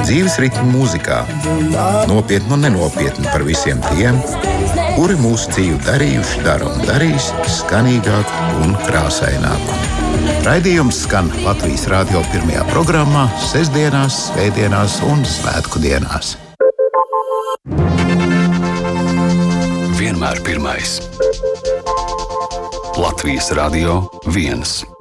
Dzīves ritmu mūzikā, nopietni un nenopietni par visiem tiem, kuri mūsu dzīvi darījuši, dara un darīs skanīgāk un krāsaināk. Raidījums skan Latvijas radio pirmajā programmā, sestdienās, svētdienās un svētku dienās. Vienmēr pirmais. Latvijas Radio 1.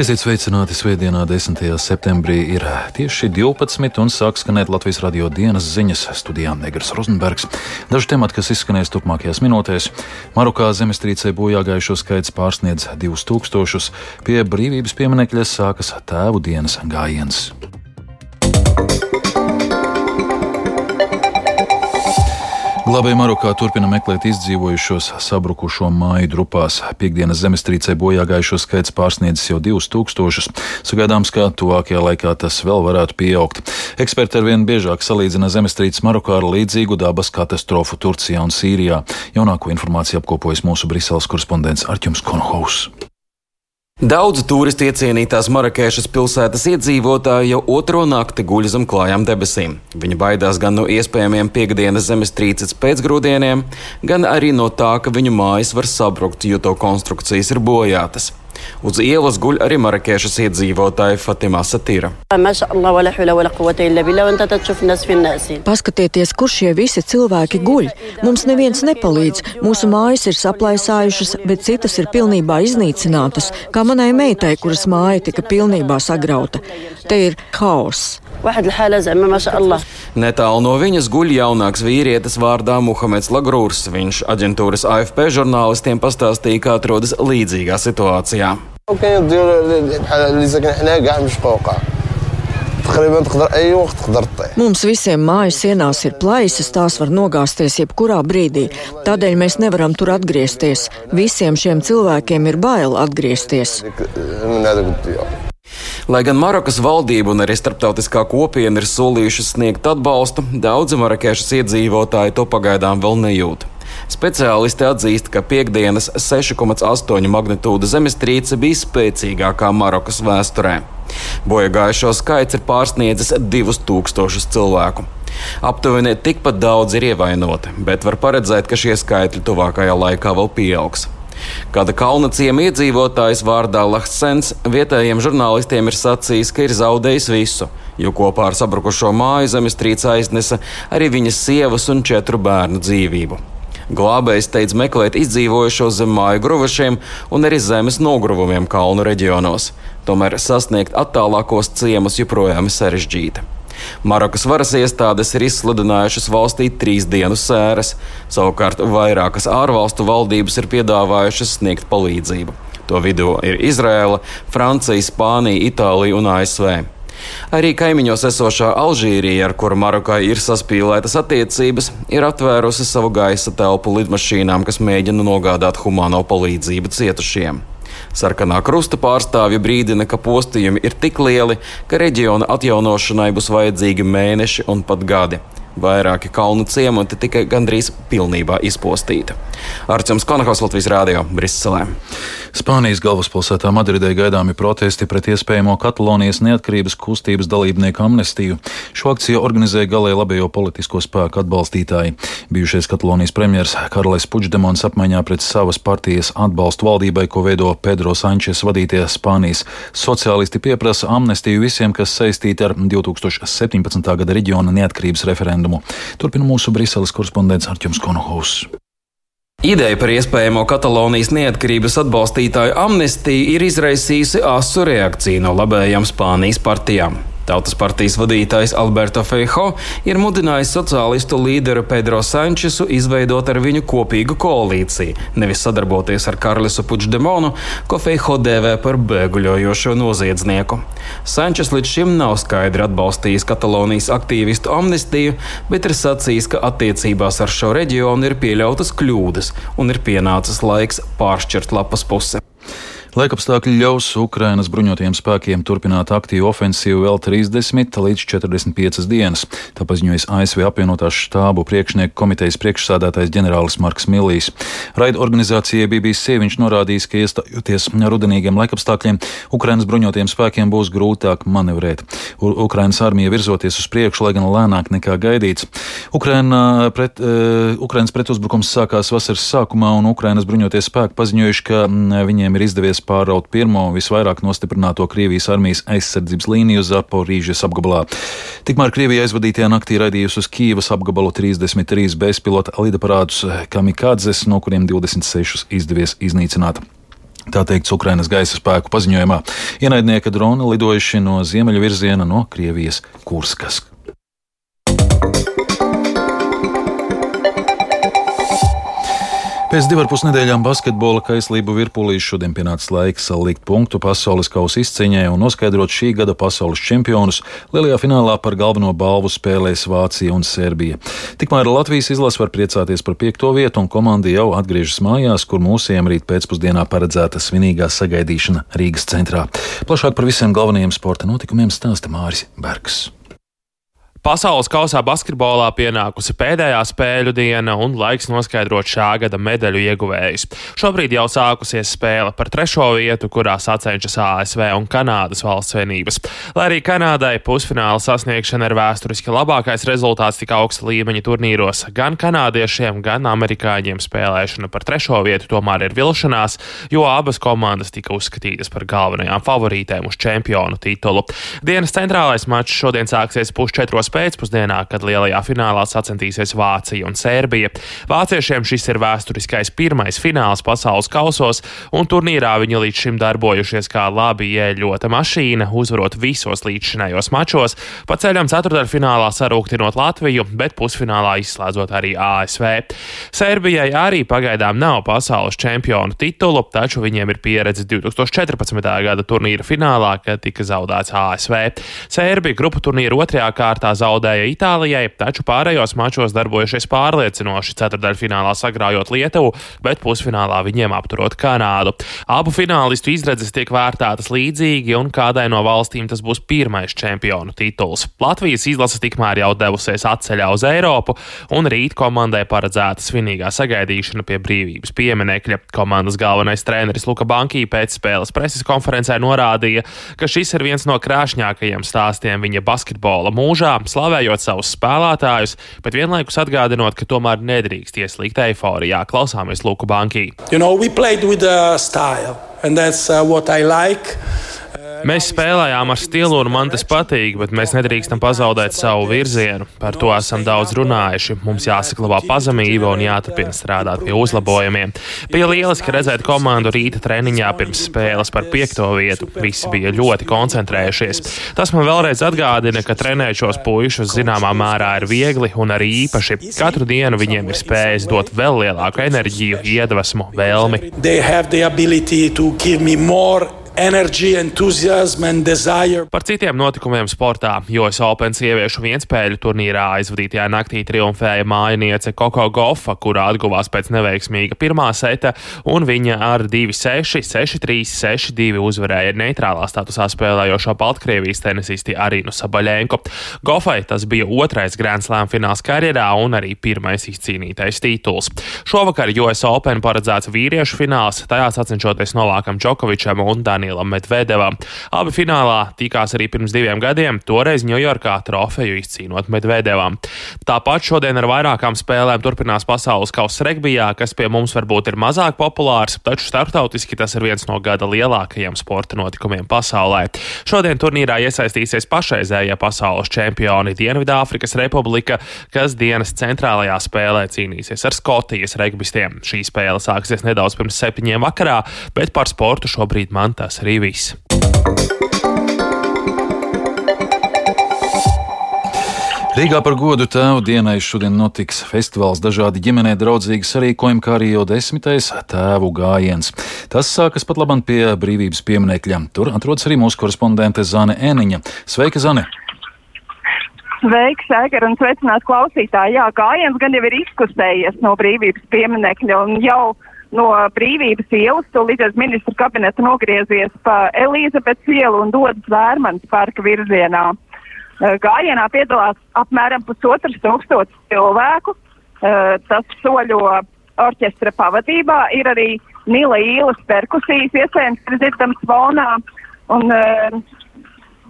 Esiet sveicināti Svētdienā, 10. septembrī. Ir tieši 12. un sāk skanēt Latvijas radio dienas ziņas studijā Negras Rozenbergs. Daži temati, kas izskanēs turpmākajās minūtēs. Marokā zemestrīcē bojā gājušo skaits pārsniedz 2000. Pie brīvības pieminekļa sākas tēvu dienas gājiens. Glābēji Marokā turpina meklēt izdzīvojušos sabrukušo māju grupās. Piektdienas zemestrīcē bojā gājušo skaits pārsniedzis jau 2000. Sagaidāms, ka tuvākajā laikā tas vēl varētu pieaugt. Eksperti arvien biežāk salīdzina zemestrīces Marokā ar līdzīgu dabas katastrofu Turcijā un Sīrijā. Jaunāko informāciju apkopojas mūsu Briseles korespondents Arķums Konhaus. Daudz turistu iecienītās Marakešas pilsētas iedzīvotāji jau otro nakti guļ zem klājām debesīm. Viņi baidās gan no iespējamiem piekdienas zemestrīces pēcgrūdieniem, gan arī no tā, ka viņu mājas var sabrukt, jo to konstrukcijas ir bojātas. Uz ielas guļ arī marakešas iedzīvotāja Fatimā Satīra. Paskatieties, kur šie visi cilvēki guļ. Mums neviens nepalīdz. Mūsu mājas ir saplaisājušas, bet citas ir pilnībā iznīcinātas, kā manai meitai, kuras māja tika pilnībā sagrauta. Te ir haoss. Netālu no viņas guļ jaunāks vīrietis vārdā Muhameds Lagrūrs. Viņš aģentūras AFP žurnālistiem pastāstīja, kā atrodas līdzīgā situācijā. Mums visiem mājas sienās ir plaisas, tās var nogāzties jebkurā brīdī. Tādēļ mēs nevaram tur atgriezties. Visiem šiem cilvēkiem ir bail atgriezties. Lai gan Marokas valdība un arī starptautiskā kopiena ir solījušas sniegt atbalstu, daudzi marakešas iedzīvotāji to pagaidām vēl nejūt. Speciālisti atzīst, ka piekdienas 6,8 magnitūda zemestrīce bija spēcīgākā Marokas vēsturē. Bojagājušo skaits ir pārsniedzis 2000 cilvēku. Aptuveni tikpat daudz ir ievainoti, bet var paredzēt, ka šie skaitļi tuvākajā laikā vēl pieaugs. Kāda kalna ciema iedzīvotājs vārdā Lahsens vietējiem žurnālistiem ir sacījis, ka ir zaudējis visu, jo kopā ar sabrukušo māju zemestrīce aiznesa arī viņas sievas un četru bērnu dzīvību. Glābējs teica meklēt izdzīvojušos zem māju gruvašiem un arī zemes nogruvumiem kalnu reģionos. Tomēr sasniegt attālākos ciemus joprojām ir sarežģīti. Marokas varas iestādes ir izsludinājušas valstī trīs dienu sēras, savukārt vairākas ārvalstu valdības ir piedāvājušas sniegt palīdzību. To vidū ir Izraela, Francija, Spānija, Itālija un ASV. Arī kaimiņos esošā Alžīrija, ar kuru Marokai ir saspīlētas attiecības, ir atvērusi savu gaisa telpu lidmašīnām, kas mēģina nogādāt humāno palīdzību cietušiem. Sarkanā krusta pārstāvja brīdina, ka postījumi ir tik lieli, ka reģiona atjaunošanai būs vajadzīgi mēneši un pat gadi. Vairāki kalnu ciemati tika gandrīz pilnībā izpostīti. Arcēns Konakovs Latvijas Rādio Briselē. Spānijas galvaspilsētā Madridē gaidāmi protesti pret iespējamo Katalonijas neatkarības kustības dalībnieku amnestiju. Šo akciju organizēja galēji labējo politisko spēku atbalstītāji. Bijušais Katalonijas premjers Karles Puigdemons apmaiņā pret savas partijas atbalstu valdībai, ko veido Pedro Sančes vadītie Spānijas sociālisti, pieprasa amnestiju visiem, kas saistīti ar 2017. gada reģiona neatkarības referendumu. Turpina mūsu Briseles korespondents Arķums Konohaus. Ideja par iespējamo Katalonijas neatkarības atbalstītāju amnestiju ir izraisījusi asu reakciju no labējām Spānijas partijām. Tautas partijas vadītājs Alberto Feijo ir mudinājis sociālistu līderu Pedro Sančesu izveidot ar viņu kopīgu koalīciju, nevis sadarboties ar Karlisu Puigdemonu, ko Feijo dēvē par bēguļojošo noziedznieku. Sančes līdz šim nav skaidri atbalstījis Katalonijas aktīvistu amnestiju, bet ir sacījis, ka attiecībās ar šo reģionu ir pieļautas kļūdas un ir pienācis laiks pāršķirt lapas pusi. Laikapstākļi ļaus Ukrainas bruņotajiem spēkiem turpināt aktīvu ofensīvu vēl 30 līdz 45 dienas. Tā paziņojas ASV apvienotās štābu priekšnieku komitejas priekšsādātājs ģenerālis Marks Millijs. Raida organizācijai BBC viņš norādījis, ka iestājoties rudenīgiem laikapstākļiem, Ukrainas bruņotajiem spēkiem būs grūtāk manevrēt. U Ukrainas armija virzoties uz priekšu, lai gan lēnāk nekā gaidīts. Ukraina pret, uh, Ukrainas pretuzbrukums sākās vasaras sākumā, un Ukrainas bruņotie spēki paziņojuši, ka viņiem ir izdevies pāraut pirmo visvairāk nostiprināto Krievijas armijas aizsardzības līniju Zaporīžas apgabalā. Tikmēr Krievija aizvadītajā naktī raidījusi uz Kīvas apgabalu 33 bezpilota lidaparātus kamikadzes, no kuriem 26 izdevies iznīcināt. Tā teikts Ukrainas gaisa spēku paziņojumā. Ienaidnieka droni lidojuši no ziemeļu virziena no Krievijas Kurskas. Pēc divām pusnedēļām basketbola kaislību virpulīs šodien pienācis laiks likt punktu pasaules kausa izcīņai un noskaidrot šī gada pasaules čempionus. Lielajā finālā par galveno balvu spēlēs Vācija un Serbija. Tikmēr Latvijas izlase var priecāties par piekto vietu, un komanda jau atgriežas mājās, kur mūsiem rīt pēcpusdienā paredzēta svinīgā sagaidīšana Rīgas centrā. Plašāk par visiem galvenajiem sporta notikumiem stāsta Māris Bergs. Pasaules kausā basketbolā pienākusi pēdējā spēļu diena un laiks noskaidrot šā gada medaļu ieguvējus. Šobrīd jau sākusies spēle par trešo vietu, kurā sacenšas ASV un Kanādas valsts vienības. Lai arī Kanādai pusfināla sasniegšana ir vēsturiski labākais rezultāts tik augsta līmeņa turnīros, gan kanādiešiem, gan amerikāņiem spēlēšana par trešo vietu tomēr ir vilšanās, jo abas komandas tika uzskatītas par galvenajām favorītēm uz čempionu titulu. Dienas centrālais mačs šodien sāksies pusčetros pēcpusdienā, kad lielajā finālā sacensties Vācija un Sērbija. Vāciešiem šis ir vēsturiskais pirmais fināls pasaules kausos, un turnīrā viņi līdz šim darbojušies kā labi ieļota mašīna, uzvarot visos līdzšinējos mačos, pa ceļam ceturdaļfinālā sarūktinot Latviju, bet pusfinālā izslēdzot arī ASV. Sērbijai arī pagaidām nav pasaules čempionu titulu, taču viņiem ir pieredze 2014. gada turnīra finālā, kad tika zaudēts ASV. Sērbija grupu turnīra otrajā kārtā zaudēja Itālijai, taču pārējos mačos darbojušies pārliecinoši, ceturdaļfinālā sagrājot Lietuvu, bet pusfinālā viņiem apturot Kanādu. Abu finālistu izredzes tiek vērtētas līdzīgi, un kādai no valstīm tas būs pirmais čempionu tituls. Latvijas izlase tikmēr jau devusies atceļā uz Eiropu, un rīt komandai paredzēta svinīgā sagaidīšana pie brīvības pieminekļa. Komandas galvenais treneris Luka Bankī pēc spēles preses konferencē norādīja, ka šis ir viens no krāšņākajiem stāstiem viņa basketbola mūžā, slavējot savus spēlētājus, bet vienlaikus atgādinot, ka tomēr nedrīkst ieslīgt eiforijā. Klausāmies Luku Bankī. You know, Mēs spēlējām ar stilu, un man tas patīk, bet mēs nedrīkstam pazaudēt savu virzienu. Par to esam daudz runājuši. Mums jāsaklabā pazemība un jāturpina strādāt pie uzlabojumiem. Bija lieliski redzēt komandu rīta treniņā pirms spēles par piekto vietu. Visi bija ļoti koncentrējušies. Tas man vēlreiz atgādina, ka trenēt šos puišus zināmā mērā ir viegli un arī īpaši. Katru dienu viņiem ir spējas dot vēl lielāku enerģiju, iedvesmu, vēlmi energy, enthusiasm and desire. Par citiem notikumiem sportā, jo es Open sieviešu vienspēļu turnīrā aizvadītajā naktī triumfēja mājiniece Koko Goffa, kurā atguvās pēc neveiksmīga pirmā seta, un viņa ar 2-6, 6-3, 6-2 uzvarēja neitrālā statusā spēlējošo Baltkrievijas tenisisti Arinu Sabaļēnko. Goffai tas bija otrais Grand Slam fināls karjerā un arī pirmais izcīnītais tituls. Šovakar US Open paredzēts vīriešu fināls, tajā sacenšoties Novākam Džokovičam un Danielam. Danielam Medvedevam. Abi finālā tikās arī pirms diviem gadiem, toreiz Ņujorkā trofeju izcīnot Medvedevam. Tāpat šodien ar vairākām spēlēm turpinās pasaules kausa regbijā, kas pie mums varbūt ir mazāk populārs, taču starptautiski tas ir viens no gada lielākajiem sporta notikumiem pasaulē. Šodien turnīrā iesaistīsies pašreizējie pasaules čempioni Dienvidāfrikas Republika, kas dienas centrālajā spēlē cīnīsies ar Skotijas regbistiem. Šī spēle sāksies nedaudz pirms septiņiem vakarā, bet par sportu šobrīd man tas tas arī viss. Rīgā par godu tēvu dienai šodien notiks festivāls dažādi ģimenē draudzīgi sarīkojumi, kā arī jau desmitais tēvu gājiens. Tas sākas pat labam pie brīvības pieminekļa. Tur atrodas arī mūsu korespondente Zane Eniņa. Sveika, Zane! Sveiks, Eger, un sveicināt klausītāji. Jā, gājiens gan jau ir izkustējies no brīvības pieminekļa un jau no brīvības ielas, to līdz ministru kabineta nogriezies pa Elizabetes ielu un dodas Vērmans parka virzienā. Uh, gājienā piedalās apmēram pusotras tūkstotis cilvēku. Uh, tas soļo orķestra pavadībā. Ir arī Nila īlas perkusijas iespējams, kas dzirdams fonā. Un,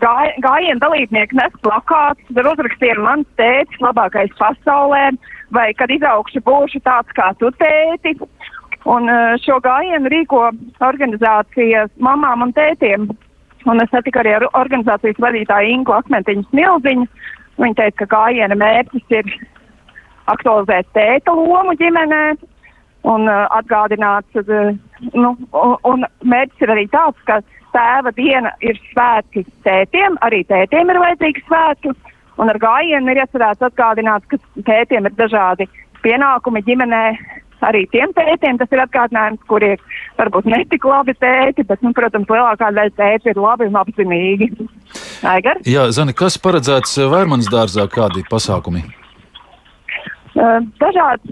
gāj, gājienu dalībnieki nes plakātus ar uzrakstiem mans tētis labākais pasaulē, vai kad izaugšu būšu tāds kā tu tēti. Un uh, šo gājienu rīko organizācijas mamām un tētiem. Un es satiku arī ar organizācijas vadītāju Ingu Akmentiņu Smilziņu. Viņa teica, ka gājiena mērķis ir aktualizēt tēta lomu ģimenē un uh, atgādināt, uh, nu, un, un mērķis ir arī tāds, ka tēva diena ir svētki tētiem, arī tētiem ir vajadzīgi svētki, un ar gājienu ir iecerēts atgādināt, ka tētiem ir dažādi pienākumi ģimenē. Arī tiem tētiem tas ir atgādinājums, kuri varbūt netik labi tēti, bet, nu, protams, lielākā daļa tēti ir labi un apzinīgi. Aigar? Jā, Zani, kas paredzēts Vērmanas dārzā, kādi pasākumi? Dažāds,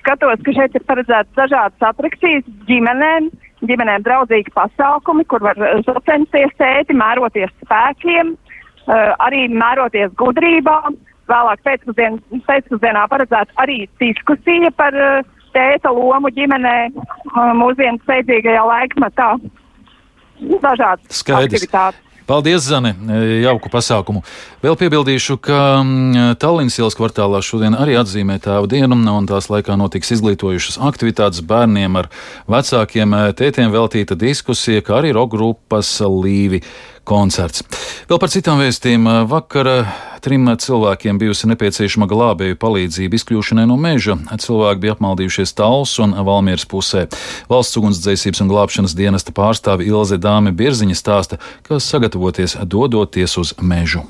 skatos, ka šeit ir paredzēts dažādas atrakcijas ģimenēm, ģimenēm draudzīgi pasākumi, kur var sacensties tēti, mēroties spēkiem, arī mēroties gudrībā. Vēlāk pēcpusdien, pēcpusdienā paredzēta arī diskusija par uh, tēta lomu ģimenē uh, mūsdienu steidzīgajā laikmatā. Dažādas Skaidrs. aktivitātes. Paldies, Zane, jauku pasākumu. Vēl piebildīšu, ka mm, Tallinas ielas kvartālā šodien arī atzīmē tēva dienu, un tās laikā notiks izglītojušas aktivitātes bērniem ar vecākiem tētiem veltīta diskusija, kā arī roka grupas līvi koncerts. Vēl par citām vēstījumiem. Vakar trim cilvēkiem bijusi nepieciešama glābēju palīdzība izkļūšanai no meža. Cilvēki bija apmaldījušies Tals un Valmieras pusē. Valsts ugunsdzēsības un glābšanas dienesta pārstāve Ilze Dāme Birziņa stāsta, ka sagatavoties dodoties uz mežu.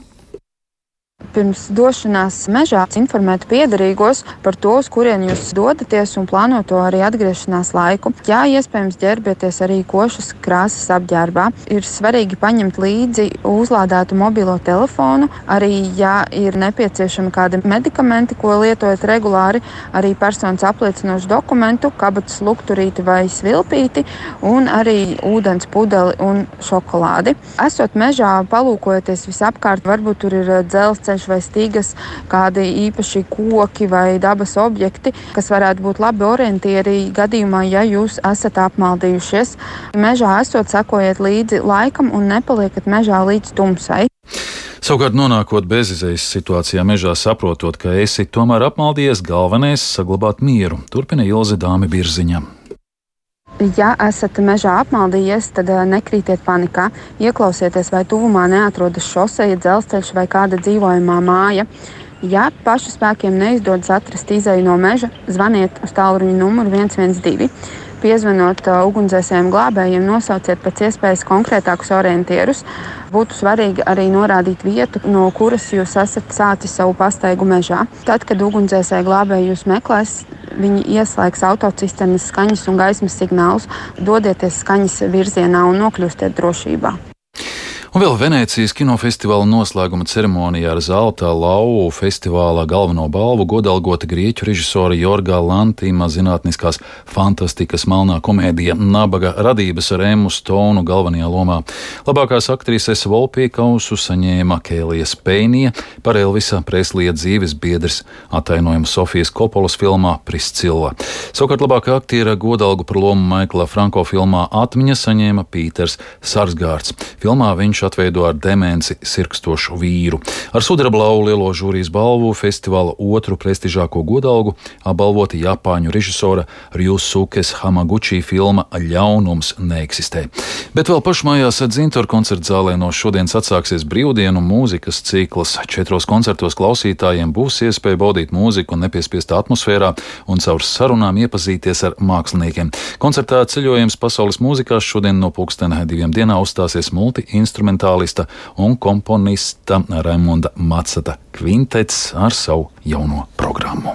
Pirms došanās mežā informēt piedarīgos par to, uz kurien jūs dodaties un plānoto arī atgriešanās laiku. Jā, iespējams, ģērbieties arī košas krāsas apģērbā. Ir svarīgi paņemt līdzi uzlādētu mobilo telefonu, arī, ja ir nepieciešami kādi medikamenti, ko lietojat regulāri, arī personas apliecinošu dokumentu, kabatas lukturīti vai svilpīti, un arī ūdens pudeli un šokolādi. Esot mežā, palūkojoties visapkārt, varbūt tur ir dzelzceļš ceļš vai stīgas, kādi īpaši koki vai dabas objekti, kas varētu būt labi orientieri gadījumā, ja jūs esat apmaldījušies. Mežā esot, sekojiet līdzi laikam un nepaliekat mežā līdz tumsai. Savukārt, nonākot bezizējas situācijā mežā, saprotot, ka esi tomēr apmaldījies, galvenais - saglabāt mieru. Turpina Ilze Dāme Birziņa. Ja esat mežā apmaldījies, tad eh, nekrītiet panikā. Ieklausieties, vai tuvumā neatrodas šoseja, dzelzceļš vai kāda dzīvojamā māja. Ja pašu spēkiem neizdodas atrast izēju no meža, zvaniet uz tālruņa numuru 112 piezvanot uh, ugunsdzēsējiem glābējiem, nosauciet pēc iespējas konkrētākus orientierus. Būtu svarīgi arī norādīt vietu, no kuras jūs esat sācis savu pastaigu mežā. Tad, kad ugunsdzēsēji glābēji jūs meklēs, viņi ieslēgs autocisternas skaņas un gaismas signālus, dodieties skaņas virzienā un nokļūstiet drošībā. Un vēl Venecijas kinofestivāla noslēguma ceremonijā ar zelta lauvu festivālā galveno balvu godalgota grieķu režisora Jorga Lantīma zinātniskās fantastikas melnā komēdija Nabaga radības ar Emu Stonu galvenajā lomā. Labākās aktrises Volpija kausu saņēma Kēlija Spēnija par Elvisa Preslija dzīves biedrs atainojumu Sofijas Kopolas filmā Priscilla. Savukārt labākā aktiera godalgu par lomu Maikla Franko filmā Atmiņa saņēma Pīters Sarsgārds. Filmā viņš atveido ar demenci sirkstošu vīru. Ar sudrablau lielo žūrijas balvu festivāla otru prestižāko godalgu apbalvota Japāņu režisora Ryusukes Hamaguchi filma Ļaunums neeksistē. Bet vēl pašmājās Dzintora koncerta zālē no šodienas atsāksies brīvdienu mūzikas cikls. Četros koncertos klausītājiem būs iespēja baudīt mūziku nepiespiestā atmosfērā un caur sarunām iepazīties ar māksliniekiem. Koncertā ceļojums pasaules mūzikās šodien no pulksten diviem dienā uzstāsies multi-instrumentālista un komponista Raimonda Matsata kvintets ar savu jauno programmu.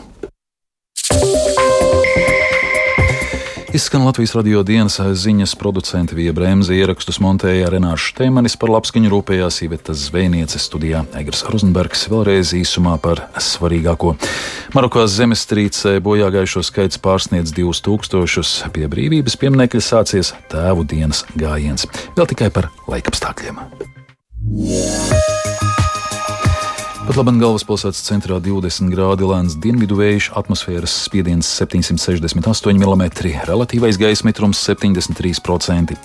Izskan Latvijas radio dienas ziņas producenti Vija Bremse, ierakstus montēja Renāša Šteimanis par labskaņu rūpējās Ivetas Zvejnieces studijā Egers Rozenbergs vēlreiz īsumā par svarīgāko. Marokās zemestrīcē bojāgājušo skaits pārsniedz 2000, pie brīvības pieminekļa sācies tēvu dienas gājiens. Vēl tikai par laikapstākļiem. Yeah. Pat labi galvaspilsētas centrā 20 grādi lēns dienvidu vējš, atmosfēras spiediens 768 mm, relatīvais gaisa mitrums 73%.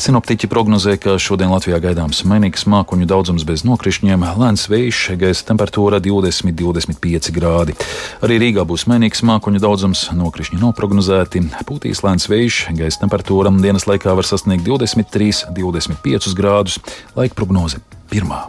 Sinoptiķi prognozē, ka šodien Latvijā gaidāms mainīgs mākoņu daudzums bez nokrišņiem, lēns vējš, gaisa temperatūra 20-25 grādi. Arī Rīgā būs mainīgs mākoņu daudzums, nokrišņi nav prognozēti. Pūtīs lēns vējš, gaisa temperatūra dienas laikā var sasniegt 23-25 grādus. Laika prognoze pirmā.